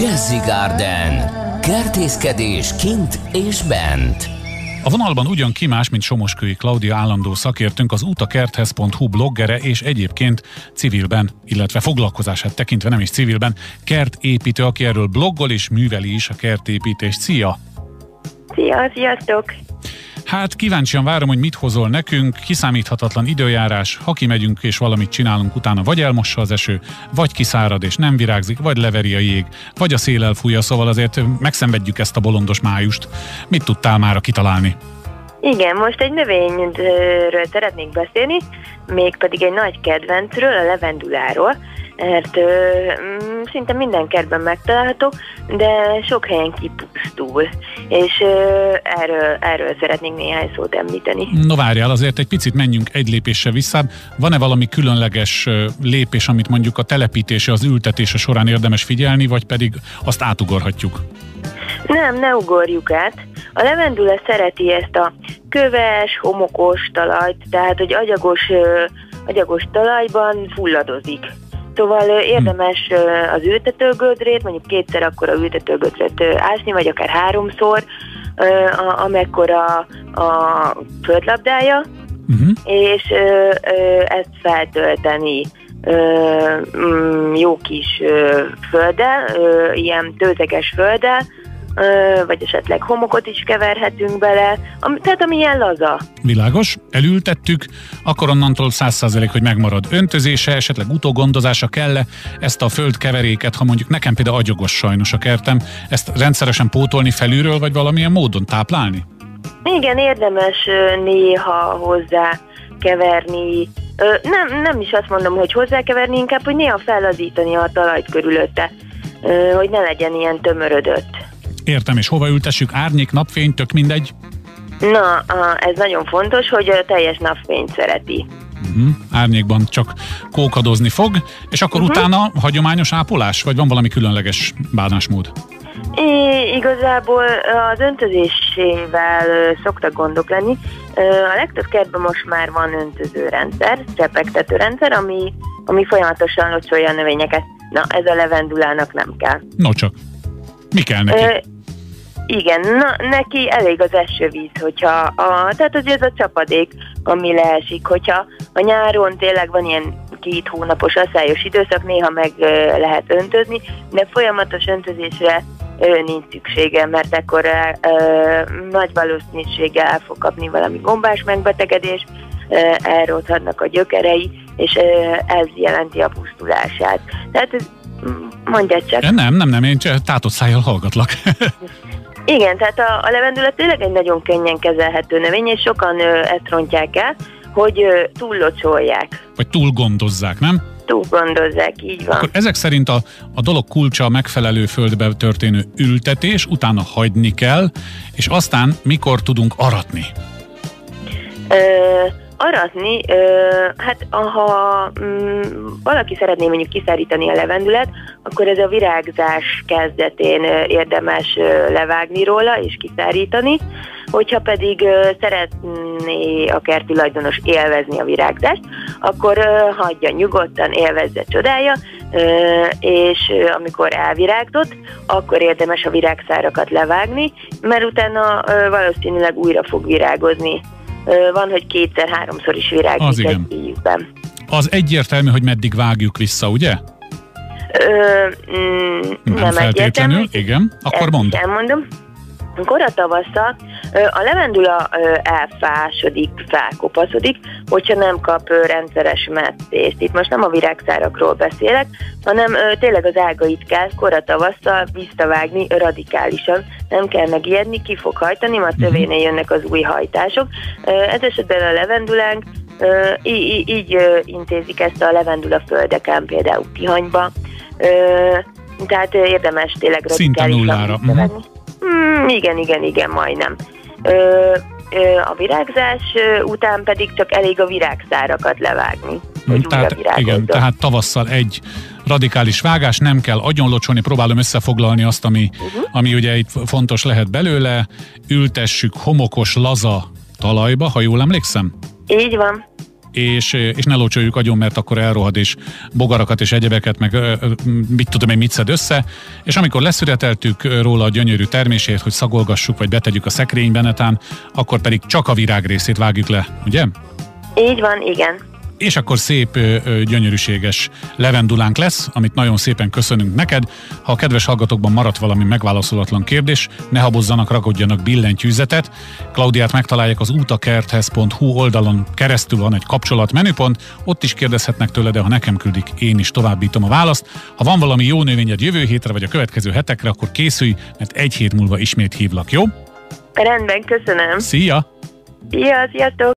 Jazzy Garden. Kertészkedés kint és bent. A vonalban ugyan ki más, mint Somoskői Klaudia állandó szakértünk, az utakerthez.hu bloggere és egyébként civilben, illetve foglalkozását tekintve nem is civilben, kertépítő, aki erről bloggol és műveli is a kertépítést. Szia! Szia, sziasztok! Hát kíváncsian várom, hogy mit hozol nekünk, kiszámíthatatlan időjárás, ha kimegyünk és valamit csinálunk utána, vagy elmossa az eső, vagy kiszárad és nem virágzik, vagy leveri a jég, vagy a szél elfújja, szóval azért megszenvedjük ezt a bolondos májust. Mit tudtál már kitalálni? Igen, most egy növényről szeretnék beszélni, mégpedig egy nagy kedvencről, a levenduláról, mert ö, mm, szinte minden kertben megtalálható, de sok helyen kipusztul, és ö, erről, erről szeretnénk néhány szót említeni. No várjál, azért egy picit menjünk egy lépéssel visszább. Van-e valami különleges lépés, amit mondjuk a telepítése, az ültetése során érdemes figyelni, vagy pedig azt átugorhatjuk? Nem, ne ugorjuk át. A levendula szereti ezt a köves, homokos talajt, tehát hogy agyagos, agyagos talajban fulladozik. Szóval érdemes az ültetőgödrét, mondjuk kétszer akkor a ültetőgödrét ásni, vagy akár háromszor, amekkora a földlabdája, uh-huh. és ezt feltölteni mm, jó kis földdel, ilyen tőzeges földdel, vagy esetleg homokot is keverhetünk bele, ami, tehát ami ilyen laza. Világos, elültettük, akkor onnantól száz százalék, hogy megmarad öntözése, esetleg utógondozása kell ezt a földkeveréket, ha mondjuk nekem például agyogos sajnos a kertem, ezt rendszeresen pótolni felülről, vagy valamilyen módon táplálni? Igen, érdemes néha hozzá keverni, nem, nem is azt mondom, hogy hozzákeverni, inkább, hogy néha fellazítani a talajt körülötte, hogy ne legyen ilyen tömörödött. Értem, és hova ültessük? Árnyék, napfény, tök mindegy? Na, ez nagyon fontos, hogy a teljes napfényt szereti. Uh-huh. Árnyékban csak kókadozni fog, és akkor uh-huh. utána hagyományos ápolás, vagy van valami különleges bánásmód? I- igazából az öntözésével szoktak gondok lenni. A legtöbb kertben most már van öntözőrendszer, csepegtető rendszer, ami, ami folyamatosan locsolja a növényeket. Na, ez a levendulának nem kell. No csak. Mi kell neki? Ö, igen, na, neki elég az esővíz, hogyha a, tehát azért ez a csapadék, ami leesik, hogyha a nyáron tényleg van ilyen két hónapos asszályos időszak, néha meg lehet öntözni, de folyamatos öntözésre nincs szüksége, mert akkor ö, nagy valószínűséggel el fog kapni valami gombás megbetegedés, elrothadnak a gyökerei, és ö, ez jelenti a pusztulását. Tehát ez Mondja csak. Nem, nem, nem, én csak tátott szájjal hallgatlak. Igen, tehát a, a levendula tényleg egy nagyon könnyen kezelhető növény, és sokan ö, ezt rontják el, hogy ö, túllocsolják. Vagy túl gondozzák, nem? Túl gondozzák, így van. Akkor ezek szerint a, a dolog kulcsa a megfelelő földbe történő ültetés, utána hagyni kell, és aztán mikor tudunk aratni? Ö, aratni, hát ha mm, valaki szeretné mondjuk kiszárítani a levendület, akkor ez a virágzás kezdetén érdemes levágni róla és kiszárítani, hogyha pedig szeretné a kertulajdonos élvezni a virágzást, akkor hagyja nyugodtan, élvezze csodája, és amikor elvirágzott, akkor érdemes a virágszárakat levágni, mert utána valószínűleg újra fog virágozni van, hogy kétszer-háromszor is virágzik egy évben. Az egyértelmű, hogy meddig vágjuk vissza, ugye? Ö, mm, nem, nem feltétlenül, igen. Akkor mondd. Elmondom. Kora tavasszal a levendula elfásodik, felkopaszodik, hogyha nem kap rendszeres messzést. Itt most nem a virágszárakról beszélek, hanem tényleg az ágait kell kora tavasszal visszavágni radikálisan. Nem kell megijedni, ki fog hajtani, mert mhm. tövénél jönnek az új hajtások. Ez esetben a levendulánk így, így intézik ezt a levendula földeken, például Tihanyba. Tehát érdemes tényleg visszavágni. Mm, igen, igen, igen, majdnem. Ö, a virágzás után pedig csak elég a virágszárakat levágni. Mm, tehát, igen, tehát tavasszal egy radikális vágás, nem kell agyonlocsolni, próbálom összefoglalni azt, ami, uh-huh. ami ugye itt fontos lehet belőle, ültessük homokos, laza talajba, ha jól emlékszem? Így van. és, és ne locsoljuk agyon, mert akkor elrohad, és bogarakat és egyebeket, meg mit tudom én, mit szed össze, és amikor leszüreteltük róla a gyönyörű termését, hogy szagolgassuk, vagy betegyük a szekrénybe netán, akkor pedig csak a virág részét vágjuk le, ugye? Így van, igen és akkor szép, gyönyörűséges levendulánk lesz, amit nagyon szépen köszönünk neked. Ha a kedves hallgatókban maradt valami megválaszolatlan kérdés, ne habozzanak, ragadjanak billentyűzetet. Klaudiát megtalálják az útakerthez.hu oldalon keresztül van egy kapcsolat menüpont, ott is kérdezhetnek tőle, de ha nekem küldik, én is továbbítom a választ. Ha van valami jó növényed jövő hétre vagy a következő hetekre, akkor készülj, mert egy hét múlva ismét hívlak, jó? Rendben, köszönöm. Szia! Szia, sziasztok!